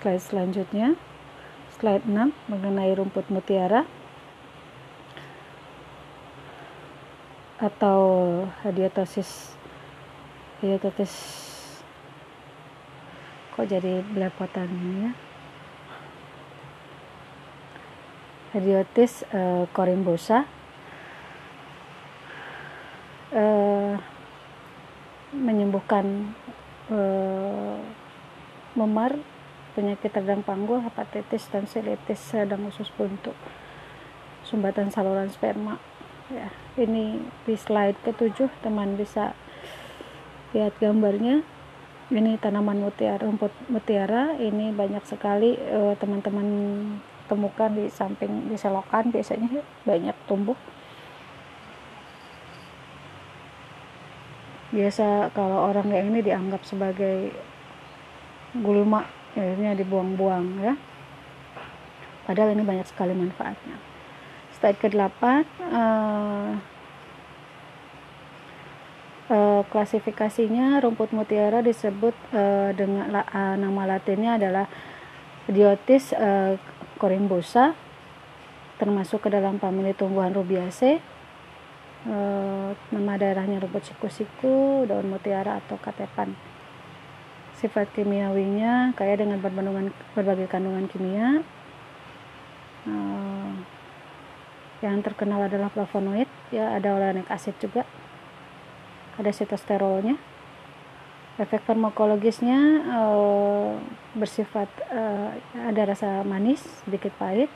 slide selanjutnya. Slide 6 mengenai rumput mutiara. Atau hadiatosis hadiatosis. Kok jadi belepotan ya? Hadiotis uh, corimbosa uh, menyembuhkan uh, memar penyakit radang panggul hepatitis dan silitis radang usus buntu sumbatan saluran sperma. Ya ini di slide ketujuh teman bisa lihat gambarnya. Ini tanaman mutiara rumput mutiara. Ini banyak sekali teman-teman uh, temukan di samping di selokan biasanya. Banyak tumbuh. Biasa kalau orang yang ini dianggap sebagai gulma akhirnya dibuang-buang ya. Padahal ini banyak sekali manfaatnya. Slide ke-8 uh, uh, klasifikasinya rumput mutiara disebut uh, dengan uh, nama latinnya adalah Diotis uh, Corimbosa termasuk ke dalam famili tumbuhan rubiaceae e, nama daerahnya rumput siku-siku daun mutiara atau katepan sifat kimiawinya kaya dengan berbagai kandungan kimia. E, yang terkenal adalah flavonoid ya ada olenic acid juga ada sitosterolnya efek farmakologisnya uh, bersifat uh, ada rasa manis sedikit pahit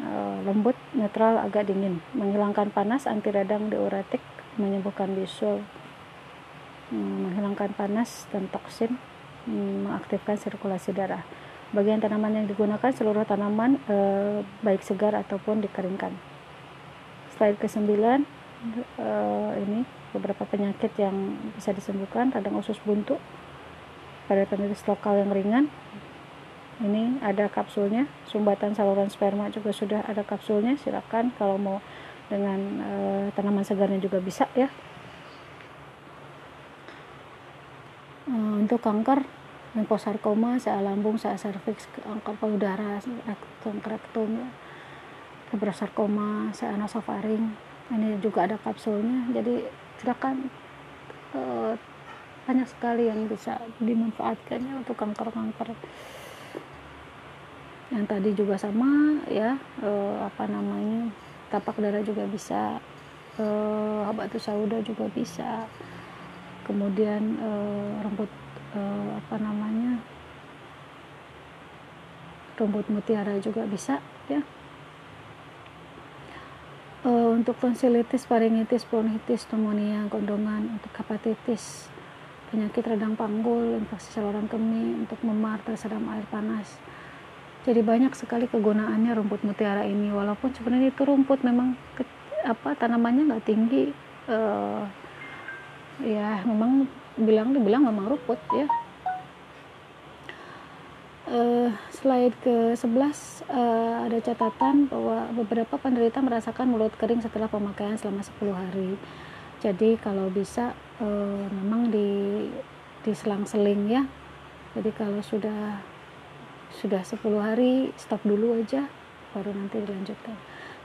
uh, lembut netral agak dingin menghilangkan panas anti radang diuretik menyembuhkan bisul menghilangkan panas dan toksin um, mengaktifkan sirkulasi darah. Bagian tanaman yang digunakan seluruh tanaman uh, baik segar ataupun dikeringkan. Slide ke 9 uh, ini beberapa penyakit yang bisa disembuhkan. Radang usus buntu pada penyakit lokal yang ringan. Ini ada kapsulnya sumbatan saluran sperma juga sudah ada kapsulnya. Silakan kalau mau dengan e, tanaman segarnya juga bisa ya e, untuk kanker limfosarkoma, sea lambung, sea serviks, kanker payudara, kanker rektum, ya. fibrosarkoma, sea nasofaring. Ini juga ada kapsulnya. Jadi silakan uh, banyak sekali yang bisa dimanfaatkannya untuk kanker-kanker yang tadi juga sama ya uh, apa namanya tapak darah juga bisa uh, habatus sauda juga bisa kemudian uh, rumput uh, apa namanya rumput mutiara juga bisa ya uh, untuk tonsilitis, faringitis, bronkitis, pneumonia, gondongan, untuk hepatitis, penyakit radang panggul, infeksi saluran kemih, untuk memar, tersedam air panas. Jadi banyak sekali kegunaannya rumput mutiara ini, walaupun sebenarnya itu rumput memang ke, apa tanamannya nggak tinggi, uh, ya memang bilang dibilang memang rumput ya uh, slide ke-11 uh, ada catatan bahwa beberapa penderita merasakan mulut kering setelah pemakaian selama 10 hari. Jadi kalau bisa uh, memang di diselang-seling ya. Jadi kalau sudah sudah 10 hari stop dulu aja baru nanti dilanjutkan.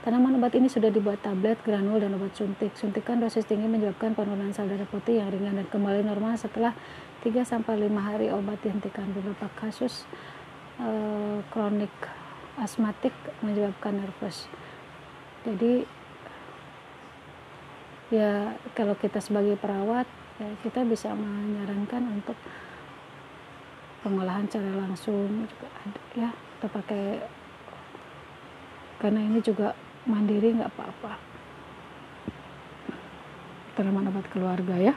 Tanaman obat ini sudah dibuat tablet, granul, dan obat suntik. Suntikan dosis tinggi menyebabkan penurunan sel darah putih yang ringan dan kembali normal setelah 3-5 hari obat dihentikan. Beberapa kasus uh, kronik asmatik menyebabkan nervous. Jadi ya kalau kita sebagai perawat ya kita bisa menyarankan untuk pengolahan secara langsung juga ada ya kita pakai karena ini juga mandiri nggak apa-apa. Tanaman obat keluarga ya